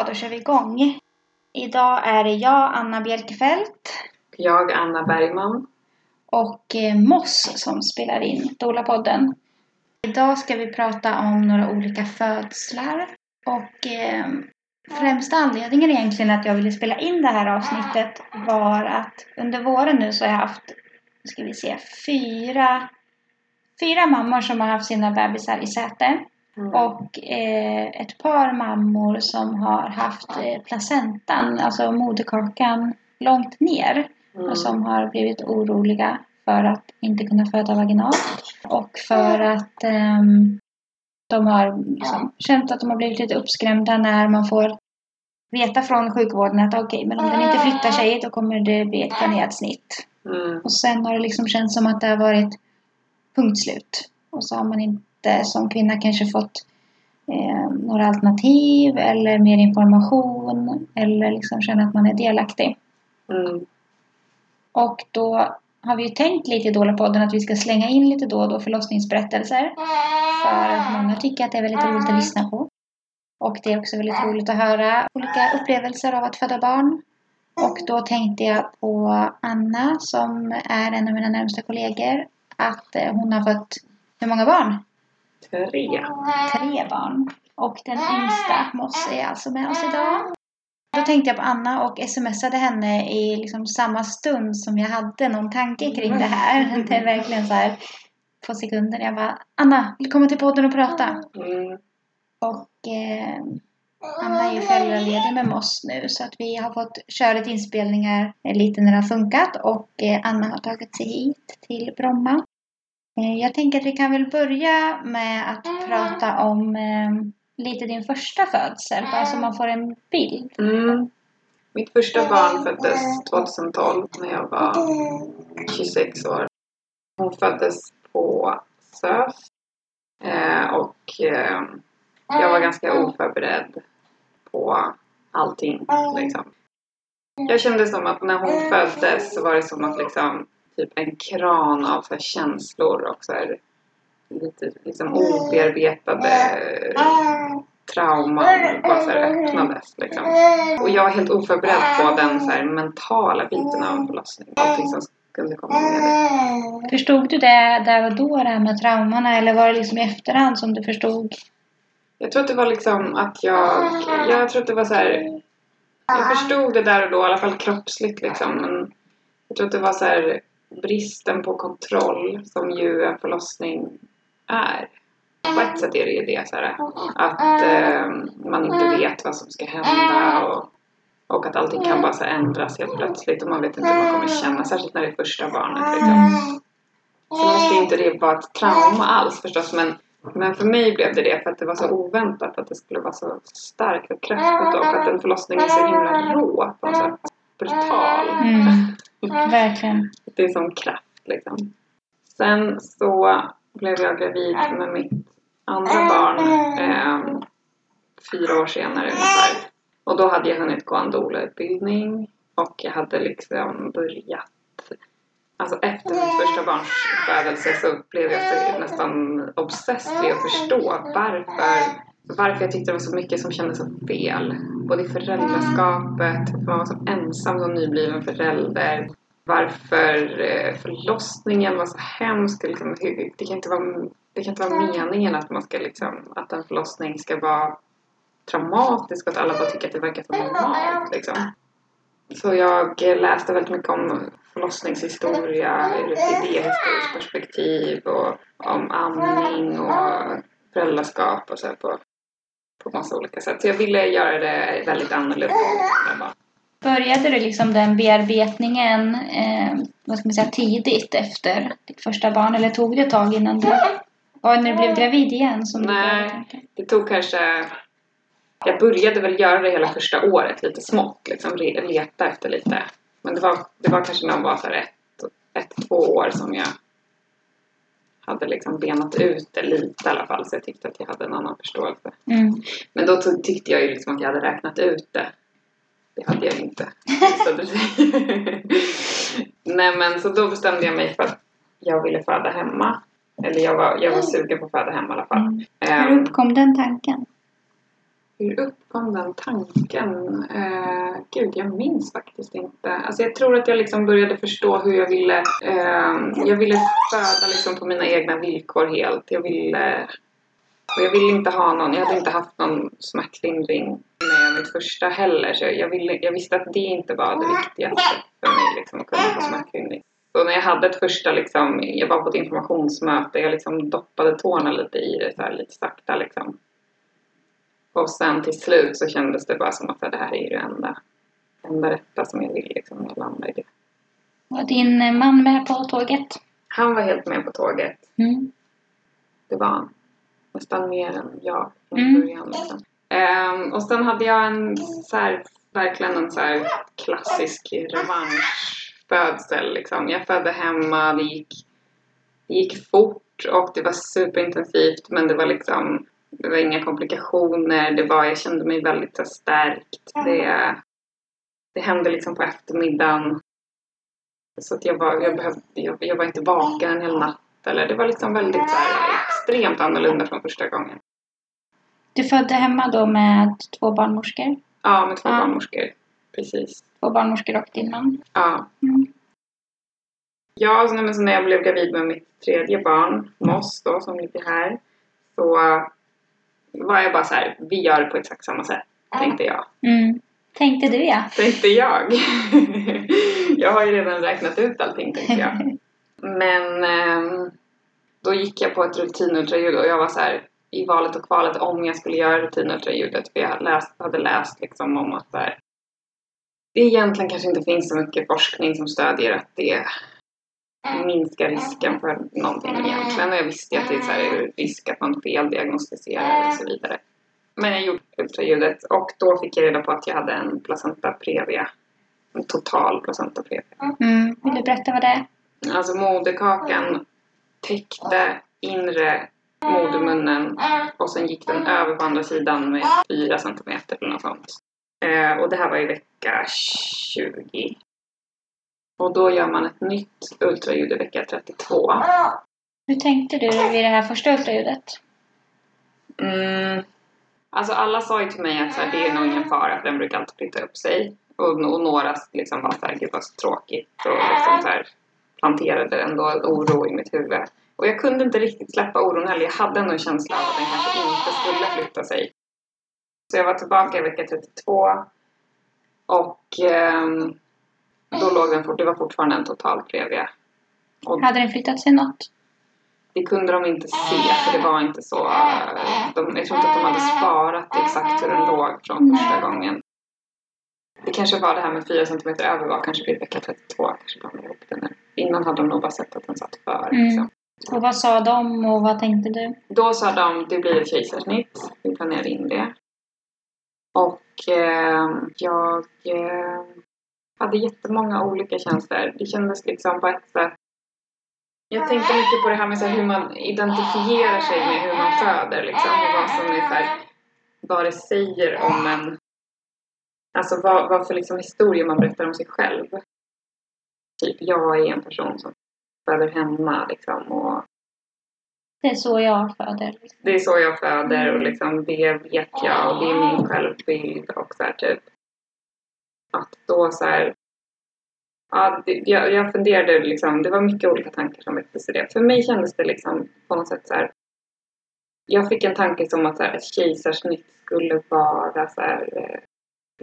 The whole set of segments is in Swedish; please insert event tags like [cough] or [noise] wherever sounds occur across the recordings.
Ja, då kör vi igång. Idag är det jag, Anna Bjelkefelt Jag, Anna Bergman. och eh, Moss som spelar in Dola-podden. Idag ska vi prata om några olika födslar. Och eh, främsta anledningen egentligen att jag ville spela in det här avsnittet var att under våren nu så har jag haft, ska vi se, fyra, fyra mammor som har haft sina bebisar i säte. Mm. Och eh, ett par mammor som har haft eh, placentan, alltså moderkakan, långt ner. Mm. Och som har blivit oroliga för att inte kunna föda vaginalt. Och för att ehm, de har liksom känt att de har blivit lite uppskrämda när man får veta från sjukvården att okej, men om den inte flyttar sig då kommer det bli ett planerat snitt. Mm. Och sen har det liksom känts som att det har varit punkt slut. Och så har man inte som kvinna kanske fått eh, några alternativ eller mer information eller liksom känna att man är delaktig. Mm. Och då har vi ju tänkt lite i Dola-podden att vi ska slänga in lite då och då förlossningsberättelser. För att många tycker att det är väldigt roligt att lyssna på. Och det är också väldigt roligt att höra olika upplevelser av att föda barn. Och då tänkte jag på Anna som är en av mina närmsta kollegor. Att eh, hon har fått, hur många barn? Tre. Tre barn. Och den yngsta, Moss, är alltså med oss idag. Då tänkte jag på Anna och smsade henne i liksom samma stund som jag hade någon tanke kring det här. [laughs] Det är verkligen så här på sekunden. Jag bara, Anna, vill du komma till podden och prata? Mm. Och eh, Anna är ju föräldraledig med Moss nu så att vi har fått köra lite inspelningar eh, lite när det har funkat och eh, Anna har tagit sig hit till Bromma. Eh, jag tänker att vi kan väl börja med att prata om eh, lite din första födsel, bara så man får en bild. Mm. Mitt första barn föddes 2012 när jag var 26 år. Hon föddes på SÖS. Eh, och eh, jag var ganska oförberedd på allting. Liksom. Jag kände som att när hon föddes så var det som att liksom typ en kran av så känslor och så här, lite liksom obearbetade trauman bara så här öppnades. Liksom. Och jag var helt oförberedd på den så här mentala biten av en förlossning. Allting som skulle komma med det. Förstod du det där och då, det här med traumorna, eller var det liksom i efterhand som du förstod? Jag tror att det var liksom att jag... Jag tror att det var så här... Jag förstod det där och då, i alla fall kroppsligt liksom. Men jag tror att det var så här bristen på kontroll som ju en förlossning är. På ett sätt är det ju det så här, att eh, man inte vet vad som ska hända och, och att allting kan bara så ändras helt plötsligt och man vet inte hur man kommer känna, särskilt när det är första barnet. Liksom. Så måste inte det vara ett trauma alls förstås men, men för mig blev det det för att det var så oväntat att det skulle vara så starkt och kraftfullt och att en förlossning är så himla rå på något sätt. Brutal. Mm, verkligen. [laughs] Det är som kraft liksom. Sen så blev jag gravid med mitt andra barn eh, fyra år senare ungefär. Och då hade jag hunnit gå en doula-utbildning och jag hade liksom börjat Alltså efter mitt första barns födelse så blev jag nästan obsessed med att förstå varför, varför jag tyckte det var så mycket som kändes så fel. Både i föräldraskapet, för man var så ensam som nybliven förälder. Varför eh, förlossningen var så hemsk. Liksom, det, kan inte vara, det kan inte vara meningen att, man ska liksom, att en förlossning ska vara traumatisk och att alla bara tycker att det verkar så normalt. Liksom. Så jag läste väldigt mycket om förlossningshistoria ur ett idéhistoriskt perspektiv och om amning och föräldraskap och så här på, på massa olika sätt. Så jag ville göra det väldigt annorlunda. Började du liksom den bearbetningen eh, vad ska man säga, tidigt efter ditt första barn eller tog det ett tag innan du var när du blev gravid igen? Som Nej. Det tog kanske... Jag började väl göra det hela första året lite smått, liksom leta efter lite. Men det var, det var kanske när jag var så här ett, ett, två år som jag hade liksom benat ut det lite i alla fall. Så jag tyckte att jag hade en annan förståelse. Mm. Men då tyckte jag ju liksom att jag hade räknat ut det. Det hade jag inte. [laughs] [laughs] Nej men så då bestämde jag mig för att jag ville föda hemma. Eller jag var, jag var sugen på att föda hemma i alla fall. Mm. Ehm, Hur uppkom den tanken? Hur uppkom den tanken? Eh, gud, jag minns faktiskt inte. Alltså jag tror att jag liksom började förstå hur jag ville... Eh, jag ville föda liksom på mina egna villkor helt. Jag ville... Och jag ville inte ha någon... Jag hade inte haft någon smärtlindring med mitt första heller. Så jag, ville, jag visste att det inte var det viktigaste för mig, liksom, att kunna få smärtlindring. Så när jag hade ett första, liksom, jag var på ett informationsmöte, jag liksom doppade tårna lite i det så här, lite sakta liksom. Och sen till slut så kändes det bara som att det här är det enda, enda rätta som jag vill liksom, jag landar i det. Var din eh, man med på tåget? Han var helt med på tåget. Mm. Det var han. Nästan mer än jag från Mm. början. Liksom. Ehm, och sen hade jag en så här, verkligen en så här klassisk revanschfödsel. Liksom. Jag födde hemma, det gick, det gick fort och det var superintensivt men det var liksom det var inga komplikationer. Det var, jag kände mig väldigt så stärkt. Det, det hände liksom på eftermiddagen. Så att jag var, jag behövde, jag, jag var inte vaken en hel natt. Eller det var liksom väldigt så här, extremt annorlunda från första gången. Du födde hemma då med två barnmorskor? Ja, med två Ja. barnmorskor. Precis. Två barnmorskor och din man? Ja. Mm. Ja, så, nej, men så när jag blev gravid med mitt tredje barn, Moss då, som ligger här, så var jag bara så här, vi gör det på exakt samma sätt, tänkte jag. Mm. Tänkte du ja. Tänkte jag. [laughs] jag har ju redan räknat ut allting, tänkte jag. [laughs] Men ehm, då gick jag på ett rutinultraljud och jag var så här i valet och kvalet om jag skulle göra rutinultraljudet. För jag hade läst, hade läst liksom om att det egentligen kanske inte finns så mycket forskning som stödjer att det minskar risken för någonting egentligen. Och jag visste ju att det är så här, risk att man feldiagnostiserar och så vidare. Men jag gjorde ultraljudet och då fick jag reda på att jag hade en placenta previa. En total placenta previa. Mm. Vill du berätta vad det är? Alltså moderkakan täckte inre modermunnen och sen gick den över på andra sidan med 4 centimeter eller något sånt. Eh, och det här var i vecka 20. Och då gör man ett nytt ultraljud i vecka 32. Hur tänkte du vid det här första ultraljudet? Mm. Alltså alla sa ju till mig att så här, det är nog ingen fara för den brukar alltid flytta upp sig. Och, och några liksom var såhär, gud vad så tråkigt och liksom så här, planterade ändå en oro i mitt huvud. Och jag kunde inte riktigt släppa oron heller. Jag hade ändå en känsla av att den kanske inte skulle flytta sig. Så jag var tillbaka i vecka 32 och ehm, då låg den fort, det var fortfarande en total previa. Och Hade den flyttat sig något? det kunde de inte se för det var inte så. eh, De, jag tror inte att de hade sparat exakt hur den låg från första gången. Det kanske var det här med 4 cm över var kanske vid vecka 32. Kanske blandade ihop det nu. Innan hade de nog bara sett att den satt för. Mm. Liksom. Och vad sa de och vad tänkte du? Då sa de det blir ett kejsarsnitt. Vi planerade in det. Och eh, jag eh, hade jättemånga olika känslor. Det kändes liksom på ett sätt jag tänkte mycket på det här med så här hur man identifierar sig med hur man föder. Liksom, och vad som är så här, vad det säger om en... Alltså vad, vad för liksom historier man berättar om sig själv. Typ, jag är en person som föder hemma liksom. Och Det är så jag föder. det är så jag föder och liksom det vet jag och det är min självbild och så här typ. Att då så här. Ja, det, jag, jag funderade liksom, det var mycket olika tankar som väcktes i det. För mig kändes det liksom på något sätt så här. Jag fick en tanke som att så här, ett kejsarsnitt skulle vara så här, eh,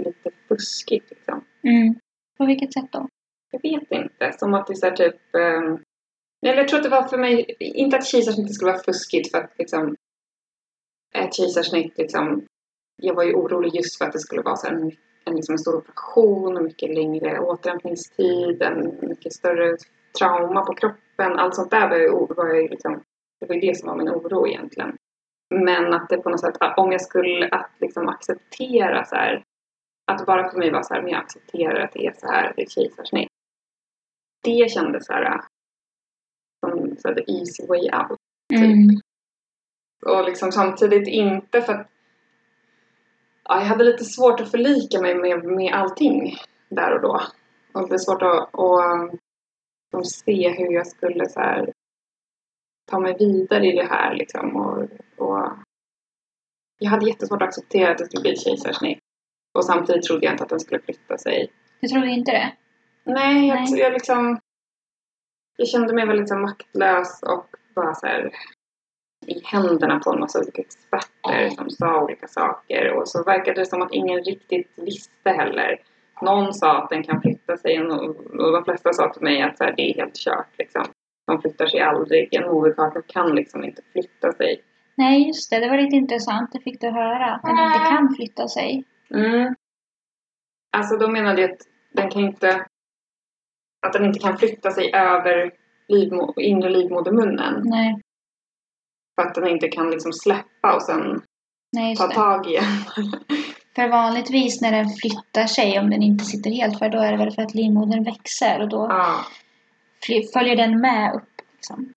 lite fuskigt liksom. Mm. På vilket sätt då? Jag vet inte. Som att det är så här typ... Um, eller jag tror att det var för mig, inte att kejsarsnittet skulle vara fuskigt för att liksom ett kejsarsnitt liksom, jag var ju orolig just för att det skulle vara så här en, liksom en stor operation, mycket längre återhämtningstid, en mycket större trauma på kroppen. Allt sånt där var o- var jag liksom, det var ju det som var min oro egentligen. Men att det på något sätt, om jag skulle att liksom acceptera så här, att bara för mig vara så här, men jag accepterar att det är så här, det är kejsarsnitt. Det kändes så här, som så här, the easy way out. Mm. Och liksom samtidigt inte för att ja, jag hade lite svårt att förlika mig med, med allting där och då. Och det är svårt att, att liksom se hur jag skulle så här, ta mig vidare i det här liksom. Och, och jag hade jättesvårt att acceptera att det skulle bli kejsarsnitt. Och samtidigt trodde jag inte att den skulle flytta sig. Du trodde inte det? Nej, jag, Nej. jag liksom... Jag kände mig väldigt så maktlös och bara så här i händerna på en massa olika experter som sa olika saker. Och så verkade det som att ingen riktigt visste heller. Någon sa att den kan flytta sig och de flesta sa till mig att så här, det är helt kört. Liksom. De flyttar sig aldrig. En moderkaka kan liksom inte flytta sig. Nej, just det. Det var lite intressant. Det fick du höra. Att den inte kan flytta sig. Mm. Alltså de menade ju att den kan inte att den inte kan flytta sig över livmo- inre livmodermunnen. Nej, För att den inte kan liksom släppa och sen nej ta det. tag igen. [laughs] För vanligtvis när den flyttar sig, om den inte sitter helt för, då är det väl för att livmodern växer och då ja, följer den med upp. Liksom.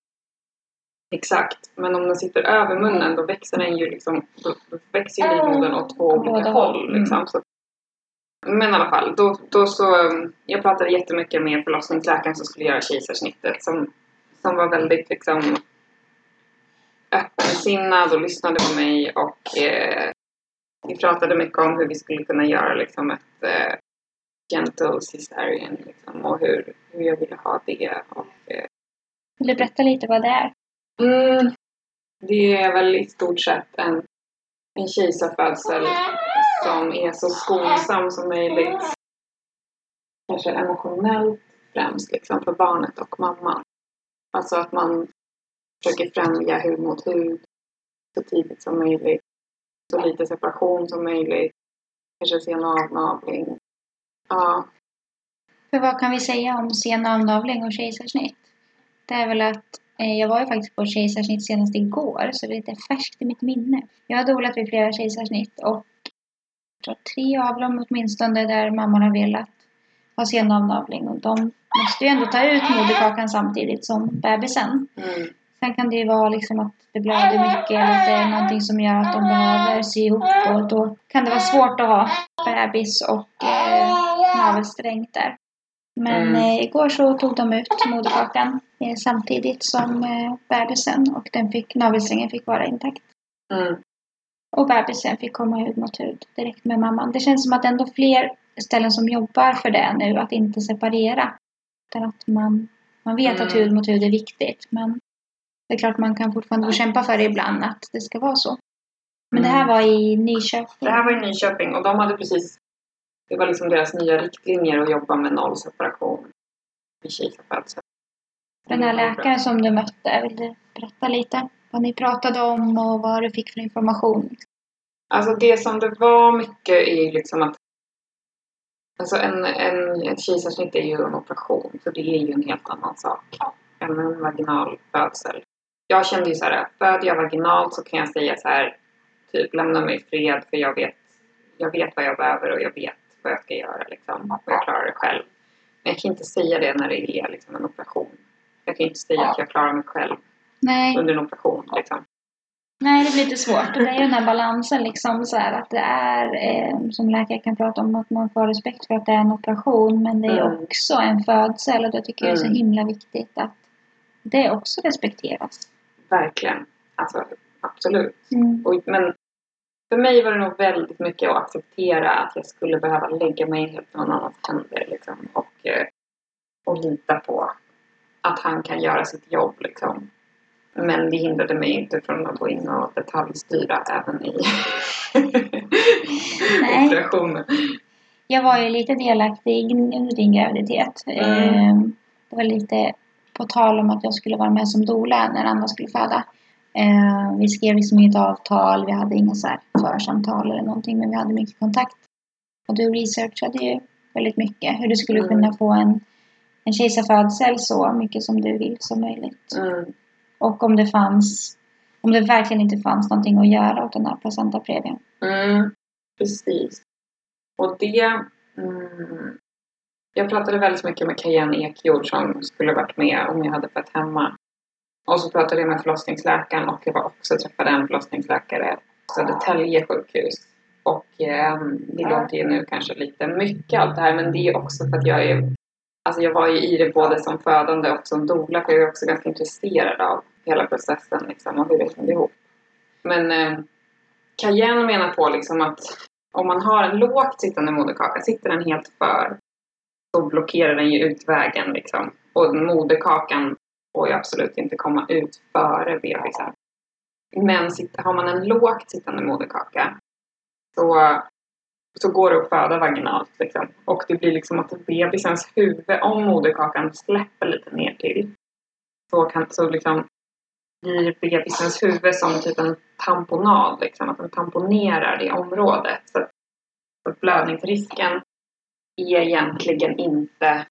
exakt. Men om den sitter över munnen då växer den ju liksom, då då växer ju livmodern åt två olika håll. håll. Liksom. Så, men i alla fall, då, då så, um, jag pratade jättemycket med förlossningsläkaren som skulle göra kejsarsnittet som, som var väldigt liksom öppensinnad och lyssnade på mig och eh, vi pratade mycket om hur vi skulle kunna göra liksom ett eh, gentle cesarean liksom, och hur, hur jag ville ha det. Och, eh, Vill du berätta lite vad det är? mm, det är väl i stort sett en, en kejsarfödsel som är så skonsam som möjligt. Kanske emotionellt främst liksom, för barnet och mamman. Alltså att man försöker främja hud mot hud så tidigt som möjligt. Så lite separation som möjligt. Kanske sen avnavling. Ja, För vad kan vi säga om sen avnavling och kejsarsnitt? Det är väl att eh, jag var ju faktiskt på kejsarsnitt senast igår, så det är lite färskt i mitt minne. Jag har dolat vid flera kejsarsnitt och jag tror tre av dem åtminstone där mamman har velat ha sen avnavling. Och de måste ju ändå ta ut moderkakan samtidigt som bebisen. mm. Sen kan det ju vara liksom att det blöder mycket eller att det är någonting som gör att de behöver sy ihop och då kan det vara svårt att ha bebis och eh, navelsträng där. Men Mm. eh, igår så tog de ut moderkakan eh, samtidigt som eh, bebisen och den fick, navelsträngen fick vara intakt. Mm. Och bebisen fick komma hud mot hud direkt med mamman. Det känns som att ändå fler ställen som jobbar för det nu, att inte separera. Utan att man, man vet att Mm. hud mot hud är viktigt. Men det är klart man kan fortfarande få kämpa för det ibland att det ska vara så. Men det här Mm. var i Nyköping. Det här var i Nyköping och de hade precis Det var liksom deras nya riktlinjer att jobba med nollseparation vid kejsarfödsel. Den här läkaren som du mötte, vill du berätta lite vad ni pratade om och vad du fick för information? Alltså det som det var mycket är liksom att Alltså en, en, ett kejsarsnitt är ju en operation, så det är ju en helt annan sak än en vaginal födsel. Jag kände ju så här, föder jag vaginalt så kan jag säga så här, typ lämna mig i fred för jag vet, jag vet vad jag behöver och jag vet vad jag ska göra liksom. Och jag klarar det själv. Men jag kan inte säga det när det är liksom en operation. Jag kan inte säga att jag klarar mig själv Nej, under en operation liksom. nej, det blir lite svårt. Och det är ju den här balansen liksom så här att det är, eh, som läkare kan prata om, att man får respekt för att det är en operation, men det är Mm. också en födsel och det tycker jag är så Mm. himla viktigt att det också respekteras. Verkligen. Alltså absolut. Mm. Och, men för mig var det nog väldigt mycket att acceptera att jag skulle behöva lägga mig helt någon annans händer. Liksom, och, eh, och lita på att han kan göra sitt jobb. Liksom. Men det hindrade mig inte från att gå in och detaljstyra även i [laughs] operationen. Jag var ju lite delaktig under din graviditet. Mm. Eh, Det var lite på tal om att jag skulle vara med som doula när Anna skulle föda. Eh, Vi skrev liksom inget avtal, vi hade inga så här församtal eller någonting, men vi hade mycket kontakt. Och du researchade ju väldigt mycket hur du skulle Mm. kunna få en, en kejsarfödsel så mycket som du vill som möjligt. Mm. Och om det fanns, om det verkligen inte fanns någonting att göra åt den här placentaprevien. Mm, precis. Och det... Mm, jag pratade väldigt mycket med Kajan Ekjord som skulle varit med om jag hade fött hemma. Och så pratade jag med förlossningsläkaren och jag var också träffade en förlossningsläkare på Södertälje sjukhus. Och eh, det låter ju nu kanske lite mycket allt det här men det är också för att jag är Alltså jag var ju i det både som födande och som doula för jag är också ganska intresserad av hela processen liksom, och hur det hängde ihop. Men eh, Cayenne menar på liksom att om man har en lågt sittande moderkaka, sitter den helt för, så blockerar den ju ut vägen liksom. Och moderkakan får ju absolut inte komma ut före bebisen. Men har man en lågt sittande moderkaka så, så går det att föda vaginalt. Liksom. Och det blir liksom att bebisens huvud, om moderkakan släpper lite ner till så, kan, så liksom blir bebisens huvud som typ en tamponad. Liksom, att den tamponerar det området. Så, så blödningsrisken är egentligen inte...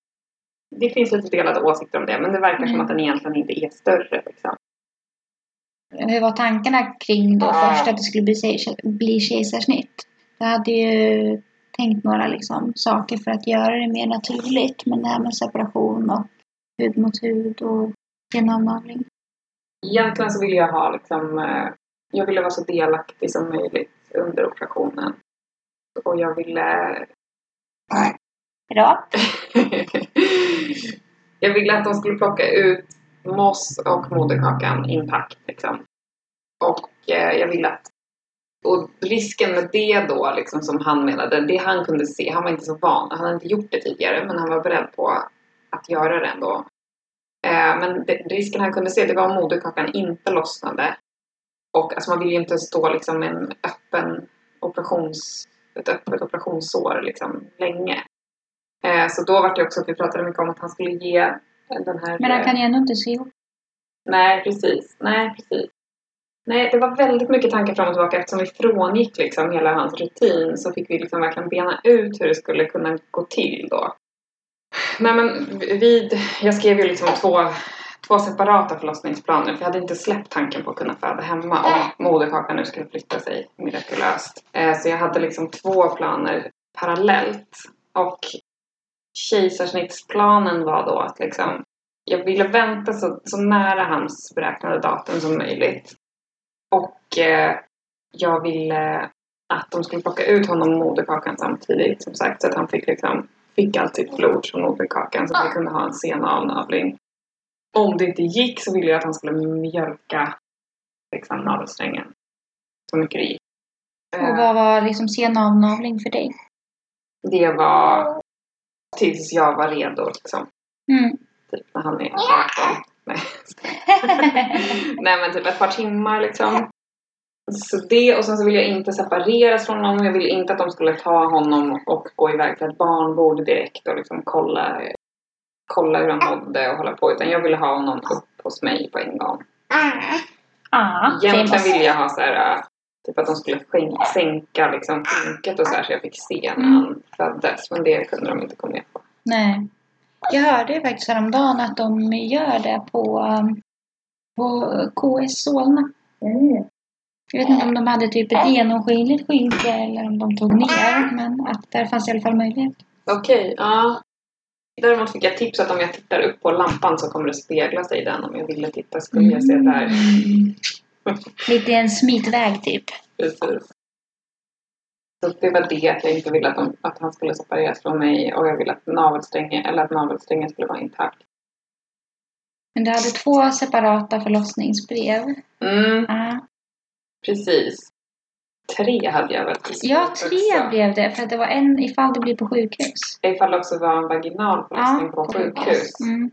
Det finns lite delade åsikter om det, men det verkar mm. som att den egentligen inte är större. Liksom. Hur var tankarna kring då först att det skulle bli, bli kejsarsnitt? Du hade ju tänkt några liksom, saker för att göra det mer naturligt, men det här med separation och hud mot hud och genavnavling. Egentligen så ville jag ha liksom, eh, jag ville vara så delaktig som möjligt under operationen. Och jag ville... Hejdå! [laughs] jag ville att de skulle plocka ut moss och moderkakan intakt. Liksom. Och eh, jag ville att... Och risken med det då, liksom, som han menade, det han kunde se, han var inte så van, han hade inte gjort det tidigare, men han var beredd på att göra det ändå. Eh, men det, risken han kunde se, det var om moderkakan inte lossnade. Och alltså man vill ju inte stå liksom med en öppen operations, ett öppet operationssår liksom länge. Eh, så då var det också att vi pratade mycket om att han skulle ge den här... Men han kan ju ändå inte se ihop. Nej, precis. Nej, precis. Nej, det var väldigt mycket tankar fram och tillbaka eftersom vi frångick liksom hela hans rutin så fick vi liksom verkligen bena ut hur det skulle kunna gå till då. Nej men vid, jag skrev ju liksom två, två separata förlossningsplaner för jag hade inte släppt tanken på att kunna föda hemma om moderkakan nu skulle flytta sig mirakulöst. Eh, så jag hade liksom två planer parallellt. Och kejsarsnittsplanen var då att liksom jag ville vänta så, så nära hans beräknade datum som möjligt. Och eh, jag ville att de skulle plocka ut honom och moderkakan samtidigt som sagt så att han fick liksom fick allt sitt blod från moderkakan så att vi kunde ha en sen avnavling. Om det inte gick så ville jag att han skulle mjölka liksom, navelsträngen. Så mycket det gick. Och vad var liksom sen avnavling för dig? Det var tills jag var redo liksom. Mm. Typ när han är 18. Nej. [laughs] Nej men typ ett par timmar liksom. Så det, och sen så vill jag inte separeras från honom. Jag vill inte att de skulle ta honom och gå iväg till ett barnbord direkt och liksom kolla, kolla hur han mådde och hålla på. Utan jag ville ha honom upp hos mig på en gång. Ah, Egentligen ville jag ha så här, typ att de skulle sänka liksom funket och så här så jag fick se när han föddes. Men det kunde de inte gå med på. Nej. Jag hörde ju faktiskt häromdagen att de gör det på, på KS Solna. Mm. Jag vet inte om de hade typ ett genomskinligt skynke eller om de tog ner. Men att där fanns i alla fall möjlighet. Okej, okay, ja. Däremot fick jag tips att om jag tittar upp på lampan så kommer det spegla sig i den. Om jag ville titta skulle jag se där. Mm. Lite en smitväg typ. Precis. Så det var det att jag inte ville att, de, att han skulle separeras från mig och jag ville att navelsträngen, eller att navelsträngen skulle vara intakt. Men du hade två separata förlossningsbrev. Mm. Ah. Precis. Tre hade jag väl Ja, tre också. blev det. För att det var en ifall det blir på sjukhus. Ifall det också var en vaginal förlossning ja, på sjukhus. Mm.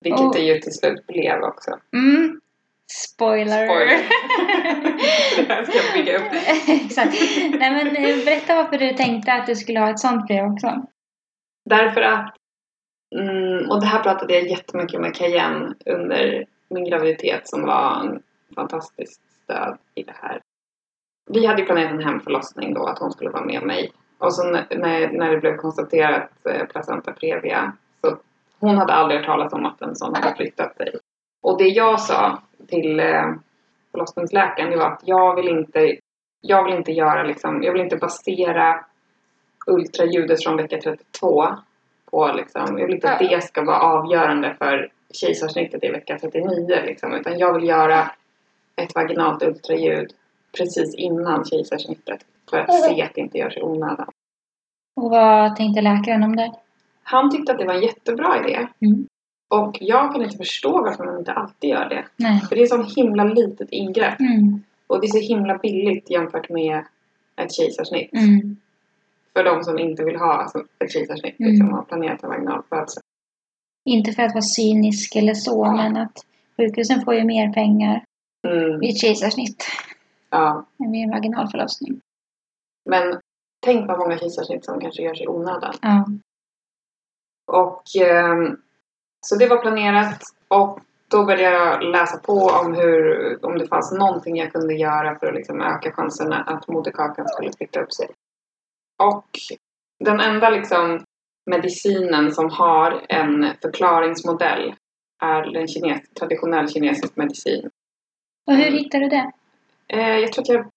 Vilket och, det ju till slut blev också. Mm. Spoiler! Spoiler. [laughs] [laughs] det här ska jag bygga upp. Exakt. Nej men eh, berätta varför du tänkte att du skulle ha ett sånt brev också. Därför att, mm, och det här pratade jag jättemycket med Cayenne under min graviditet som var en fantastisk stöd i det här. Vi hade ju planerat en hemförlossning då, att hon skulle vara med mig. Och så när, när det blev konstaterat eh, placenta previa så hon hade aldrig hört talas om att en sån hade flyttat sig. Och det jag sa till eh, förlossningsläkaren det var att jag vill inte, jag vill inte göra liksom, jag vill inte basera ultraljudet från vecka 32 på liksom, jag vill inte att det ska vara avgörande för kejsarsnittet i vecka 39 liksom, utan jag vill göra ett vaginalt ultraljud precis innan kejsarsnittet för att se att det inte görs i onödan. Och vad tänkte läkaren om det? Han tyckte att det var en jättebra idé. Mm. Och jag kan inte förstå varför man inte alltid gör det. Nej. För det är sånt himla litet ingrepp. Mm. Och det är så himla billigt jämfört med ett kejsarsnitt. Mm. För de som inte vill ha ett kejsarsnitt Mm. liksom, har planerat en vaginalfödsel. Inte för att vara cynisk eller så, men att sjukhusen får ju mer pengar Mm, vid ett kejsarsnitt ja. vid en vaginalförlossning. Men tänk vad många kejsarsnitt som kanske görs i onödan. Ja. Och ehm, så det var planerat och då började jag läsa på om hur, om det fanns någonting jag kunde göra för att liksom öka chanserna att moderkakan skulle flytta upp sig. Och den enda liksom medicinen som har en förklaringsmodell är en kines, traditionell kinesisk medicin. Och hur hittade du det? Eh, jag tror att jag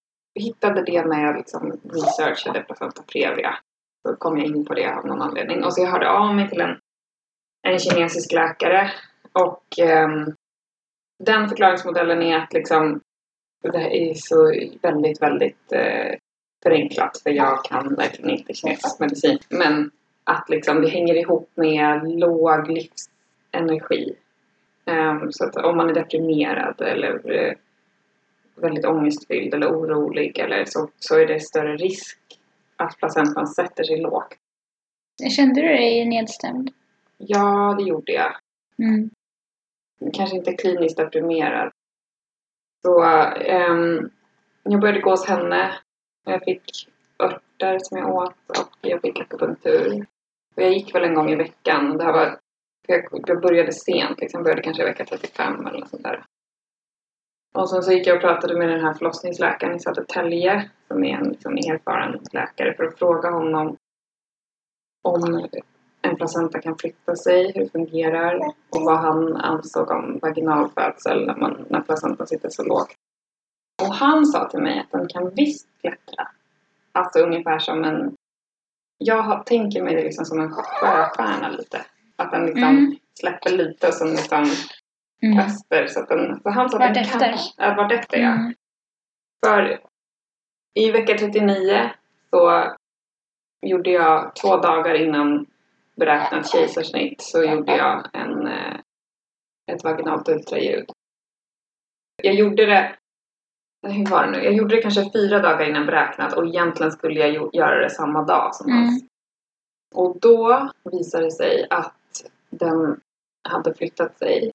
hittade det när jag liksom researchade placenta previa. Då kom jag in på det av någon anledning. Och så jag hörde av mig till en, en kinesisk läkare. Och eh, den förklaringsmodellen är att liksom det här är så väldigt, väldigt eh, förenklat för jag kan verkligen inte kinesisk medicin. Men att liksom det hänger ihop med låg livsenergi. Um, så att om man är deprimerad eller eh, väldigt ångestfylld eller orolig eller så, så är det större risk att placentan sätter sig lågt. Kände du dig nedstämd? Ja, det gjorde jag. Mm. Kanske inte kliniskt deprimerad. Så ehm, jag började gå hos henne. Jag fick örter som jag åt och jag fick akupunktur. Och jag gick väl en gång i veckan. Det här var, jag, jag började sent, liksom. började kanske i vecka 35 eller något sånt där. Och sen så gick jag och pratade med den här förlossningsläkaren i Södertälje som är en liksom, erfaren läkare för att fråga honom om en placenta kan flytta sig, hur det fungerar och vad han ansåg om vaginalfödsel när, man, när placentan sitter så lågt. Och han sa till mig att den kan visst klättra. Alltså ungefär som en... Jag har, tänker mig det liksom som en sjöstjärna lite. Att den liksom Mm. släpper lite och sen liksom Mm. öster. Så, att den, så han sa att den kan... Ja, vartefter ja. Mm. För i vecka 39 så gjorde jag två dagar innan beräknat kejsarsnitt så gjorde jag en, eh, ett vaginalt ultraljud. Jag gjorde det, hur var det nu? Jag gjorde det kanske fyra dagar innan beräknat och egentligen skulle jag göra det samma dag som Mm. hans. Och då visade det sig att den hade flyttat sig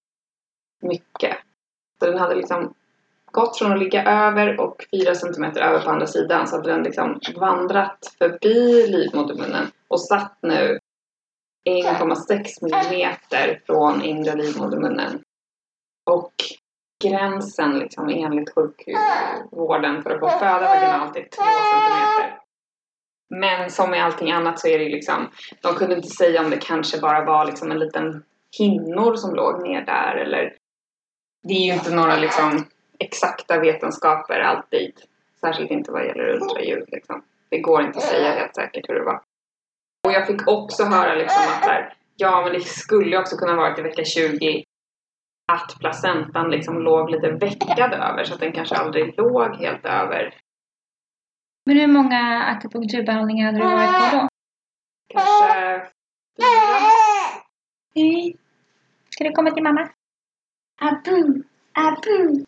mycket. Så den hade liksom gått från att ligga över och fyra centimeter över på andra sidan så hade den liksom vandrat förbi livmodermunnen och satt nu 1,6 millimeter från inre livmodermunnen. Och gränsen liksom enligt sjukhusvården för att få föda vaginalt är 2 centimeter. Men som med allting annat så är det ju liksom, de kunde inte säga om det kanske bara var liksom en liten hinnor som låg ner där eller det är ju inte några liksom exakta vetenskaper alltid. Särskilt inte vad gäller ultraljud liksom. Det går inte att säga helt säkert hur det var. Och jag fick också höra liksom att där, ja men det skulle också kunna varit i vecka 20 att placentan liksom låg lite veckad över så att den kanske aldrig låg helt över. Men hur många akupunkturbehandlingar hade du varit på då? Kanske fyra. Hej. Ska du komma till mamma? Abu, abu.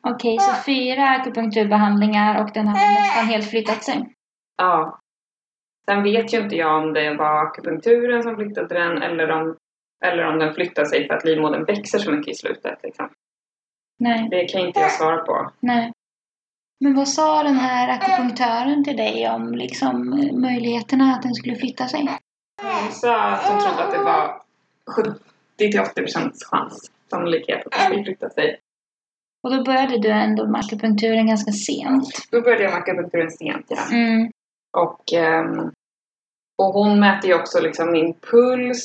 Okej, så fyra akupunkturbehandlingar och den hade nästan helt flyttat sig. Ja. Sen vet ju inte jag om det var akupunkturen som flyttade den eller om, eller om den flyttade sig för att livmodern växer så mycket i slutet. Liksom. Nej, Det kan inte jag svara på. nej. Men vad sa den här akupunktören till dig om liksom möjligheterna att den skulle flytta sig? Hon sa att hon trodde att det var 70-80% chans, sannolikhet att skulle flytta sig. Och då började du ändå med akupunkturen ganska sent. Då började jag med akupunkturen sent, ja. Mm. Och, ehm, och hon mäter ju också liksom min puls.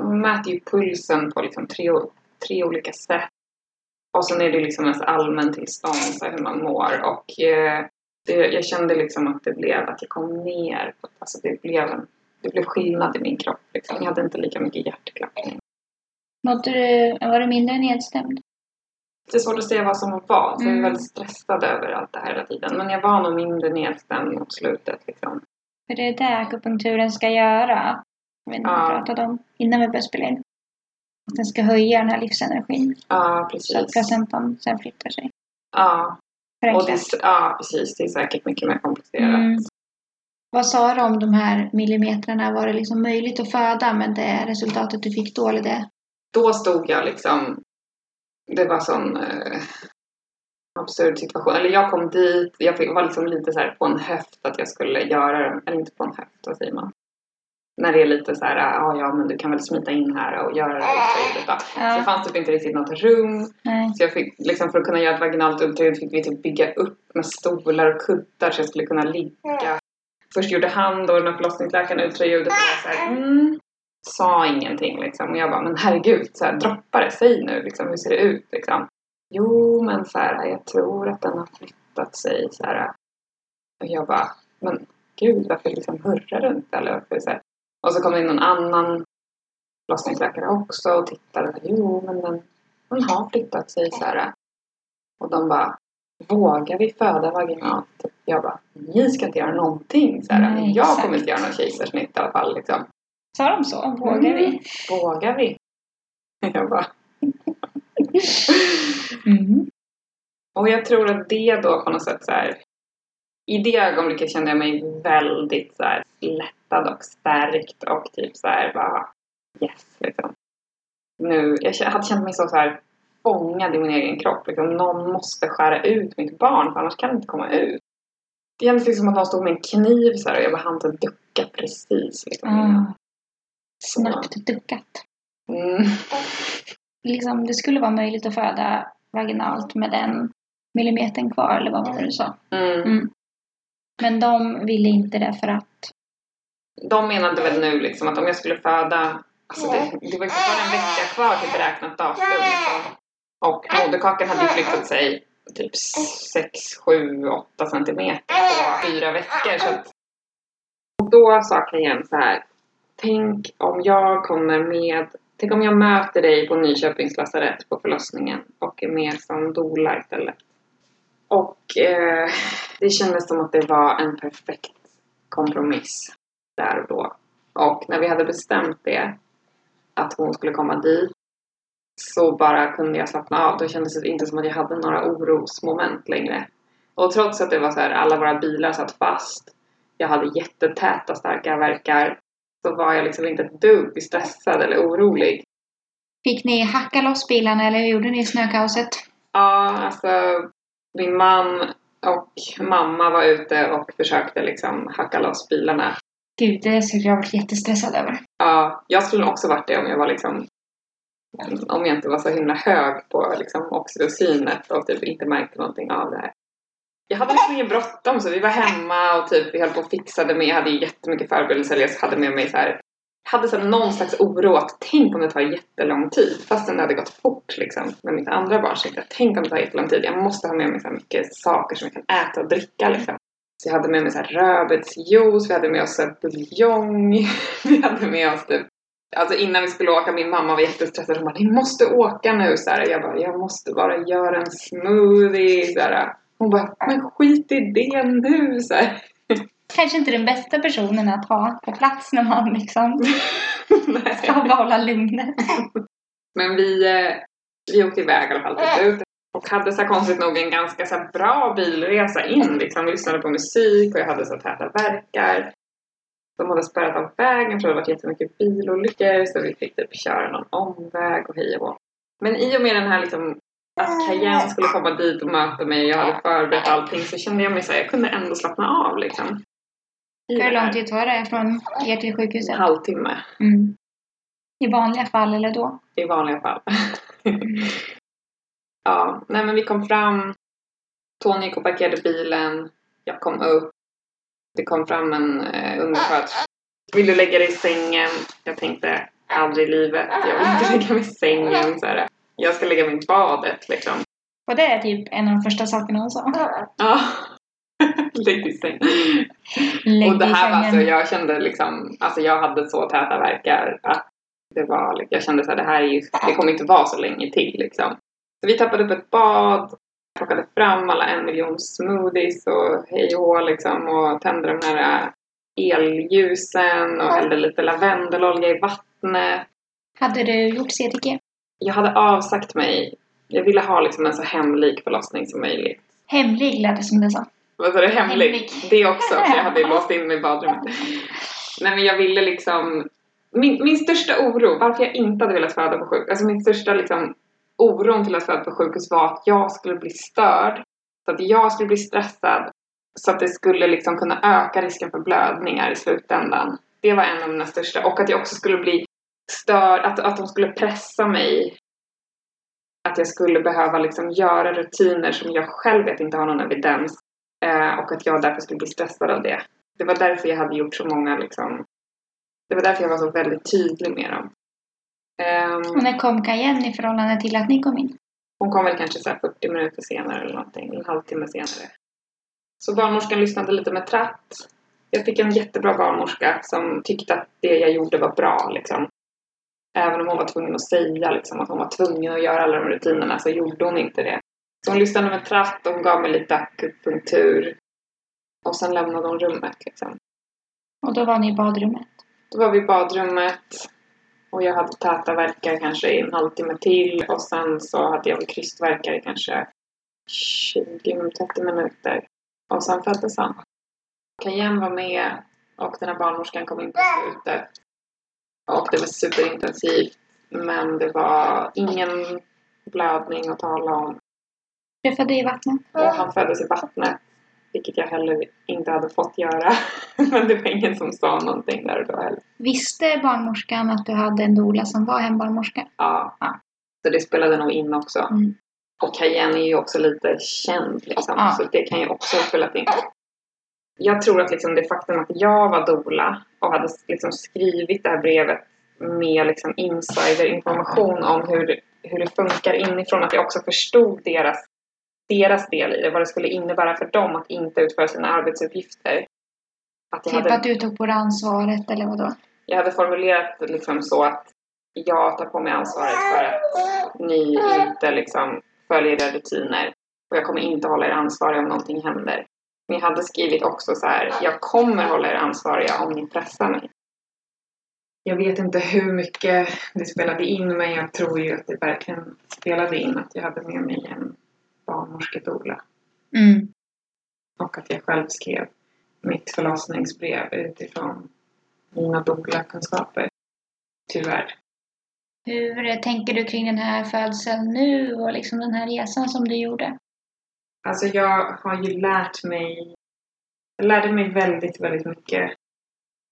Hon mäter ju pulsen på liksom tre, tre olika sätt. Och sen är det liksom ens allmäntillstånd, så hur man mår. Och eh, det, jag kände liksom att det blev att jag kom ner. Alltså det blev, en, det blev skillnad i min kropp. Liksom. Jag hade inte lika mycket hjärtklappning. Mådde du, var du mindre nedstämd? Det är svårt att säga vad som var. Så jag är Mm. väldigt stressad över allt det här hela tiden. Men jag var nog mindre nedstämd mot slutet. Liksom. För det är det akupunkturen ska göra. Jag vet inte vad Ja. vi pratade om innan vi började spela in. Att den ska höja den här livsenergin. Ja, Så att precis. placentan sen flyttar sig. Ja, och det, ja, precis. Det är säkert mycket mer komplicerat. Mm. Vad sa du om de här millimetrarna? Var det liksom möjligt att föda med det resultatet du fick då? Eller det? Då stod jag liksom... Det var sån eh, absurd situation. Eller jag kom dit, jag fick, var liksom lite så här på en höft att jag skulle göra den. Eller inte på en höft, vad säger man? När det är lite så här, ja, ja men du kan väl smita in här och göra det ultraljudet då. Så det Ja, fanns typ inte riktigt något rum. nej. Så jag fick, liksom för att kunna göra ett vaginalt ultraljud fick vi typ bygga upp med stolar och kuddar så jag skulle kunna ligga. Först gjorde han då, den här förlossningsläkaren, ultraljudet och jag så här, mm, sa ingenting liksom. Och jag bara, men herregud, så här, droppa det, säg nu liksom, hur ser det ut liksom? Jo, men så här, jag tror att den har flyttat sig så här. Och jag bara, men gud, varför liksom hurrar du inte? Eller varför så här? Och så kom in någon annan förlossningsläkare också och tittade. Jo, men den, den har flyttat sig så här. Och de bara, vågar vi föda vaginalt? Jag bara, ni ska inte göra någonting. Så här. Nej, jag kommer inte göra någon kejsarsnitt i alla fall. Liksom. Sa de så? Vågar vi? Vågar vi? [laughs] Jag bara, Mm. och jag tror att det då på något sätt så här. I det ögonblicket kände jag mig väldigt så här lättad och stärkt och typ så här bara yes liksom. Nu, jag hade känt mig så, så här fångad i min egen kropp. Liksom, någon måste skära ut mitt barn för annars kan det inte komma ut. Det kändes liksom som att någon stod med en kniv så här, och jag bara hann ducka precis. Liksom. Ah. Snabbt duckat. Mm. Liksom, det skulle vara möjligt att föda vaginalt med den millimetern kvar, eller vad var det du sa? Mm. Mm. Men de ville inte det för att... De menade väl nu liksom att om jag skulle föda, alltså det, det var ju fortfarande en vecka kvar till beräknat datum liksom. Och moderkakan hade ju flyttat sig typ 6, 7, 8 centimeter på fyra veckor. Så att, och då sa Kajen så här. Tänk om jag kommer med, tänk om jag möter dig på Nyköpings lasarett på förlossningen och är med som doula istället. Och eh, det kändes som att det var en perfekt kompromiss där och då. Och när vi hade bestämt det, att hon skulle komma dit, så bara kunde jag slappna av. Då kändes det inte som att jag hade några orosmoment längre. Och trots att det var så här, alla våra bilar satt fast, jag hade jättetäta starka verkar, så var jag liksom inte ett dugg stressad eller orolig. Fick ni hacka loss bilarna eller hur gjorde ni i snökaoset? Ja, alltså min man och mamma var ute och försökte liksom hacka loss bilarna. Gud, det skulle jag varit jättestressad över. Ja, jag skulle också varit det om jag var liksom om jag inte var så himla hög på liksom oxytocinet och typ inte märkte någonting av det här. Jag hade liksom ingen bråttom så vi var hemma och typ vi höll på och fixade med, jag hade jättemycket förberedelser, jag hade med mig så här hade så här någon slags oro att tänk om det tar jättelång tid fastän det hade gått fort liksom med mitt andra barn. Så jag tänk om det tar jättelång tid, jag måste ha med mig så här mycket saker som jag kan äta och dricka liksom. Så jag hade med mig så här rödbetsjuice, vi hade med oss buljong, [laughs] vi hade med oss typ Alltså innan vi skulle åka, min mamma var jättestressad. Hon bara, ni måste åka nu. Så här, jag bara, jag måste bara göra en smoothie. Så här. Hon bara, men skit i det nu. Så här. Kanske inte den bästa personen att ha på plats när man liksom [laughs] ska behålla lugnet. Men vi, eh, vi åkte iväg i alla fall slut. Och hade så här konstigt nog en ganska så här bra bilresa in. Liksom. Vi lyssnade på musik och jag hade så här täta verkar. De hade spärrat av vägen för det hade varit jättemycket bilolyckor så vi fick typ köra någon omväg och hej och. Men i och med den här liksom att Cayenne skulle komma dit och möta mig jag hade förberett allting så kände jag mig så här, jag kunde ändå slappna av liksom. Hur lång tid tar det från er till En sjukhuset? halvtimme Mm. I vanliga fall eller då? i vanliga fall. [laughs] ja, nej men vi kom fram. Tony gick och parkerade bilen. Jag kom upp. Det kom fram en eh, undersköterska. Vill du lägga dig i sängen? Jag tänkte aldrig i livet. Jag vill inte lägga mig i sängen. Så här. Jag ska lägga mig i badet liksom. Och det är typ en av de första sakerna hon sa. Ja. [laughs] Lägg dig i sängen. Och det här var alltså, jag kände liksom, alltså jag hade så täta verkar att det var, jag kände så här, det här är ju, det kommer inte vara så länge till liksom. Så vi tappade upp ett bad, plockade fram alla en miljon smoothies och hej och liksom och tände de här elljusen och hällde lite lavendelolja i vattnet. Hade du gjort CTG? Jag hade avsagt mig. Jag ville ha liksom en så hemlik förlossning som möjligt. Hemlig lät det som det sa. Vad sa du? Hemlig? Hemlig. Det också, för jag hade ju låst in mig i badrummet. [laughs] Nej men jag ville liksom... Min, min största oro, varför jag inte hade velat föda på sjukhus, alltså min största liksom oron till att föda på sjukhus var att jag skulle bli störd. Så att jag skulle bli stressad. Så att det skulle liksom kunna öka risken för blödningar i slutändan. Det var en av mina största. Och att jag också skulle bli störd, att, att de skulle pressa mig. Att jag skulle behöva liksom göra rutiner som jag själv vet inte har någon evidens. Eh, och att jag därför skulle bli stressad av det. Det var därför jag hade gjort så många liksom... Det var därför jag var så väldigt tydlig med dem. Ehm, Och när kom Cayenne i förhållande till att ni kom in? hon kom väl kanske så här 40 minuter senare eller någonting, en halvtimme senare. Så barnmorskan lyssnade lite med tratt. Jag fick en jättebra barnmorska som tyckte att det jag gjorde var bra liksom. Även om hon var tvungen att säga liksom, att hon var tvungen att göra alla de rutinerna så gjorde hon inte det. Så hon lyssnade med tratt och hon gav mig lite akupunktur. Och sen lämnade hon rummet liksom. Och då var ni i badrummet. Då var vi i badrummet och jag hade täta värkar kanske i en halvtimme till och sen så hade jag väl krystvärkar i kanske 20-30 minuter. Och sen föddes han. Cayenne var med och den här barnmorskan kom in på slutet. Och det var superintensivt men det var ingen blödning att tala om. Du födde i vattnet. Och han föddes i vattnet. Vilket jag heller inte hade fått göra. [laughs] Men det var ingen som sa någonting där och då heller. Visste barnmorskan att du hade en doula som var hembarnmorska? Ja. Ja. Så det spelade nog in också. Mm. Och Cayenne är ju också lite känd liksom. Ja. Så det kan ju också ha spelat in. Jag tror att liksom det faktum att jag var doula och hade liksom skrivit det här brevet med liksom insiderinformation om hur, hur det funkar inifrån. Att jag också förstod deras, deras del i det. Vad det skulle innebära för dem att inte utföra sina arbetsuppgifter. Att Typ hade att du tog på dig ansvaret eller vadå? jag hade formulerat liksom så att jag tar på mig ansvaret för att ni inte liksom följer era rutiner. Och jag kommer inte hålla er ansvariga om någonting händer. Jag hade skrivit också så här, jag kommer hålla er ansvariga om ni pressar mig. Jag vet inte hur mycket det spelade in men jag tror ju att det verkligen spelade in att jag hade med mig en barnmorskedoula. Mm. Och att jag själv skrev mitt förlossningsbrev utifrån mina doula-kunskaper. Tyvärr. Hur tänker du kring den här födseln nu och liksom den här resan som du gjorde? Alltså jag har ju lärt mig... Jag lärde mig väldigt, väldigt mycket.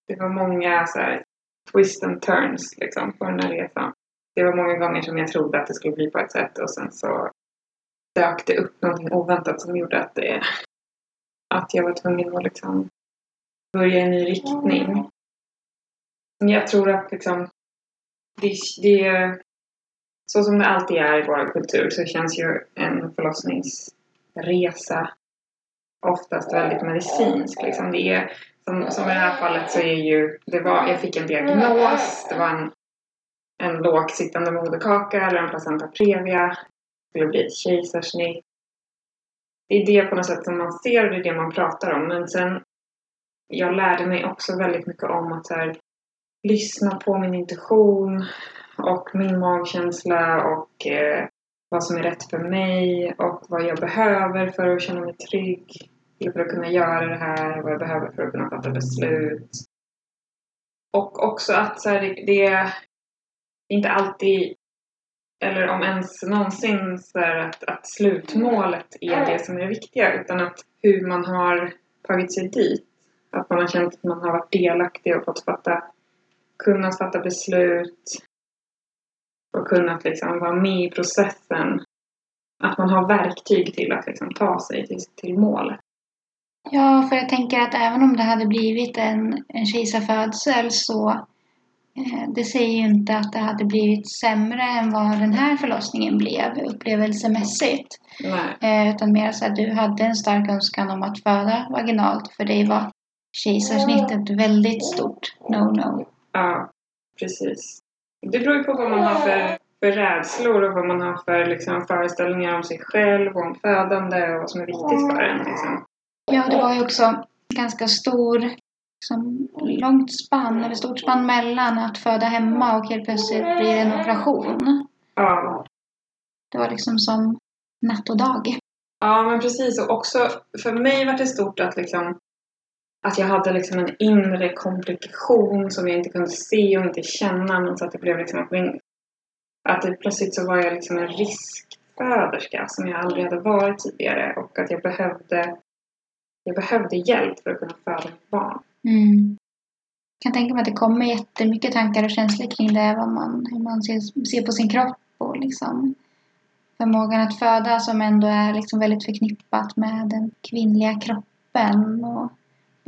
Det var många så här, twist and turns liksom på den här resan. Det var många gånger som jag trodde att det skulle bli på ett sätt och sen så dök det upp någonting oväntat som gjorde att det... Att jag var tvungen att liksom börja i en ny riktning. Men jag tror att liksom det, det, så som det alltid är i vår kultur så känns ju en resa oftast väldigt medicinsk. Liksom det är, som, som i det här fallet så är ju, det var, jag fick en diagnos, det var en, en lågt sittande moderkaka eller en placenta previa. Det skulle bli ett kejsarsnitt. Det är det på något sätt som man ser och det är det man pratar om. Men sen, jag lärde mig också väldigt mycket om att så här, lyssna på min intuition och min magkänsla och eh, vad som är rätt för mig och vad jag behöver för att känna mig trygg. För att kunna göra det här, vad jag behöver för att kunna fatta beslut. Och också att så här, det, är inte alltid, eller om ens någonsin, så här, att, att slutmålet är det som är det viktiga. Utan att hur man har tagit sig dit. Att man har känt att man har varit delaktig och fått fatta kunnat fatta beslut och kunnat liksom vara med i processen. Att man har verktyg till att liksom ta sig till, till målet. Ja, för jag tänker att även om det hade blivit en, en kejsarfödsel så eh, det säger ju inte att det hade blivit sämre än vad den här förlossningen blev upplevelsemässigt. Eh, utan mer så att du hade en stark önskan om att föda vaginalt. För dig var kejsarsnittet väldigt stort no-no. Ja, precis. Det beror ju på vad man har för, för rädslor och vad man har för liksom, föreställningar om sig själv och om födande och vad som är viktigt för en. Liksom. Ja, det var ju också ganska stor liksom, långt spann, eller stort spann mellan att föda hemma och helt plötsligt blir det en operation. Ja. Det var liksom som natt och dag. Ja, men precis. Och också för mig var det stort att liksom att jag hade liksom en inre komplikation som jag inte kunde se och inte känna. Men så att det blev liksom att min... Att det, plötsligt så var jag liksom en riskföderska som jag aldrig hade varit tidigare. Och att jag behövde... Jag behövde hjälp för att kunna föda mitt barn. Mm. Jag kan tänka mig att det kommer jättemycket tankar och känslor kring det. Vad man, hur man ser, ser på sin kropp och liksom förmågan att föda som ändå är liksom väldigt förknippat med den kvinnliga kroppen. Och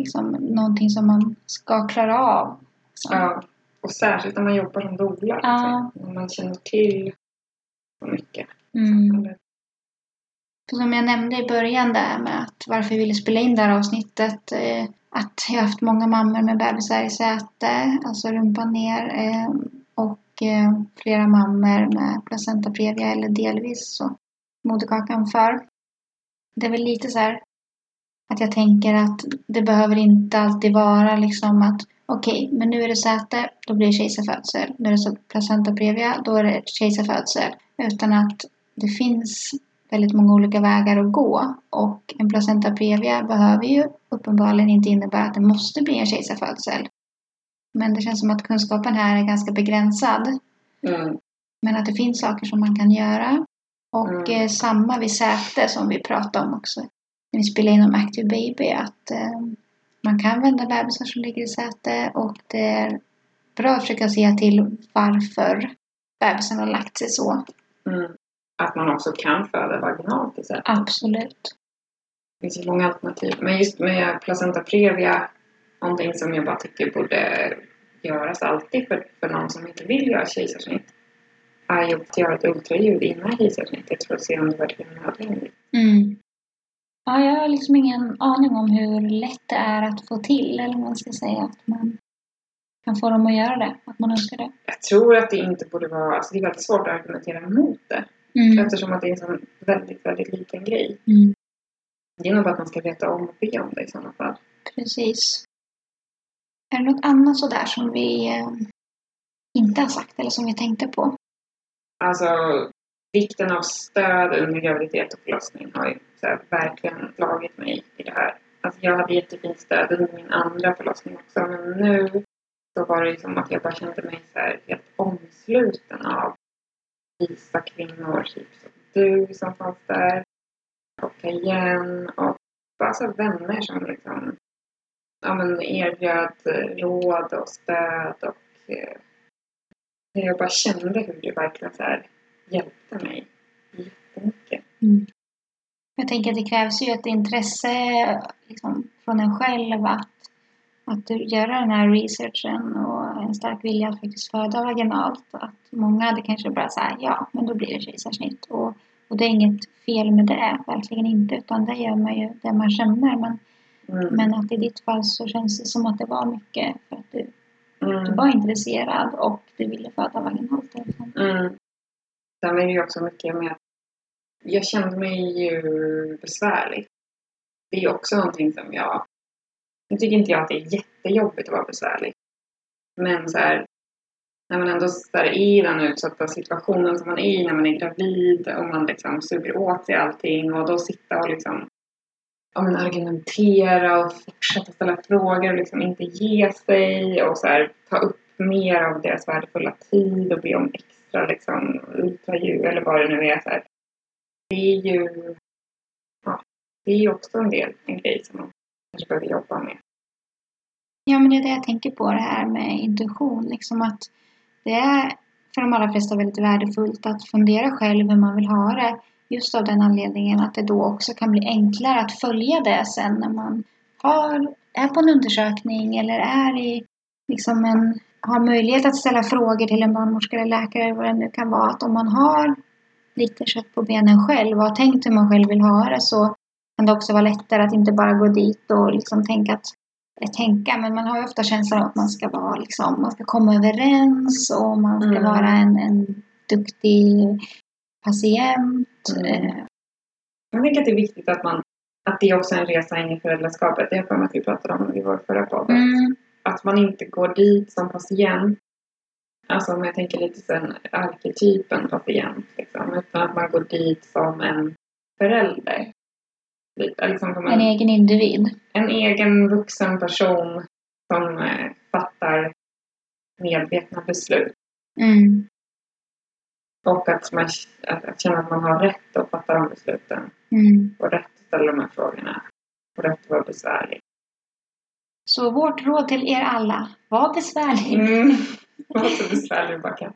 liksom någonting som man ska klara av. Så. Ja. Och särskilt när man jobbar som doula. Ja. Liksom, när man känner till så mycket. Mm. Som jag nämnde i början där med att varför jag ville spela in det här avsnittet. Eh, att jag har haft många mammor med bebisar i säte, alltså rumpan ner. Eh, och eh, flera mammor med placenta previa eller delvis så moderkakan för. Det är väl lite så här att jag tänker att det behöver inte alltid vara liksom att okej, men nu är det säte, då blir det kejsarfödsel. Nu är det placenta previa, då är det kejsarfödsel. Utan att det finns väldigt många olika vägar att gå. Och en placenta previa behöver ju uppenbarligen inte innebära att det måste bli en kejsarfödsel. Men det känns som att kunskapen här är ganska begränsad. Mm. Men att det finns saker som man kan göra. Och Mm. eh, samma vid säte som vi pratade om också. När vi spelade in om Active Baby. Att eh, man kan vända bebisar som ligger i säte. Och det är bra att försöka se till varför bebisen har lagt sig så. Mm. Att man också kan föda vaginalt i sätet. Absolut. Det finns ju många alternativ. Men just med placenta previa, någonting som jag bara tycker borde göras alltid för, för någon som inte vill göra kejsarsnitt, är ju att göra ett ultraljud innan kejsarsnittet för att se om det verkligen är nödvändigt. Mm. Ja, jag har liksom ingen aning om hur lätt det är att få till. Eller vad man ska säga. Att man kan få dem att göra det. Att man önskar det. Jag tror att det inte borde vara, alltså det är väldigt svårt att argumentera emot det. Mm. Eftersom att det är en sån väldigt, väldigt liten grej. Mm. Det är nog bara att man ska veta om och be om det i sådana fall. Precis. Är det något annat sådär som vi eh, inte har sagt eller som vi tänkte på? Alltså, vikten av stöd under graviditet och förlossning har ju så här, verkligen slagit mig i det här. Alltså, jag hade jättefint stöd under min andra förlossning också, men nu så var det ju som att jag bara kände mig så här helt omsluten av visa kvinnor, typ som du som fanns där, och igen. och bara så vänner som liksom ja, men erbjöd råd och stöd och eh, jag bara kände hur det verkligen så här hjälpte mig jättemycket. Jag tänker att det krävs ju ett intresse liksom, från en själv att, att du- göra den här researchen och en stark vilja att faktiskt föda vaginalt. Att många hade kanske bara sagt ja, men då blir det kejsarsnitt. Och, och det är inget fel med det, verkligen inte. Utan det gör man ju det man känner. Men, Mm. men att i ditt fall så känns det som att det var mycket för att du, du Mm. var intresserad och du ville föda vaginalt. Liksom. Mm. Sen är det ju också mycket med att jag kände mig ju besvärlig. Det är ju också någonting som jag... Nu tycker inte jag att det är jättejobbigt att vara besvärlig. Men så här, när man ändå är i den utsatta situationen som man är i när man är gravid och man liksom suger åt sig allting och då sitta och liksom ja, men argumentera och fortsätta ställa frågor och liksom inte ge sig och så här, ta upp mer av deras värdefulla tid och be om extra liksom, ultraljud eller vad det nu är. Så här. Det är ju ja, det är ju också en del, en grej som man kanske behöver jobba med. Ja, men det är det jag tänker på, det här med intuition. Liksom att det är för de allra flesta väldigt värdefullt att fundera själv hur man vill ha det. Just av den anledningen att det då också kan bli enklare att följa det sen när man har, är på en undersökning eller är i liksom en, har möjlighet att ställa frågor till en barnmorska eller läkare vad det nu kan vara. Att om man har lite kött på benen själv och har tänkt hur man själv vill ha det så kan det också vara lättare att inte bara gå dit och liksom tänka att tänka, men man har ju ofta känslan av att man ska vara liksom, man ska komma överens och man ska Mm. vara en, en duktig patient. Mm. Jag tänker att det är viktigt att man att det är också en resa in i föräldraskapet. Det har jag för mig att vi pratade om i vår förra podd. Mm. Att man inte går dit som patient. Alltså om jag tänker lite sen arketypen patient. Liksom, utan att man går dit som en förälder. Liksom som En en, egen individ. en egen vuxen person som eh, fattar medvetna beslut. Mm. Och att, man, att, att känna att man har rätt att fatta de besluten. Mm. Och rätt att ställa de här frågorna. Och rätt att vara besvärlig. Så vårt råd till er alla, var besvärlig. Mm. Var så besvärlig du bara kan.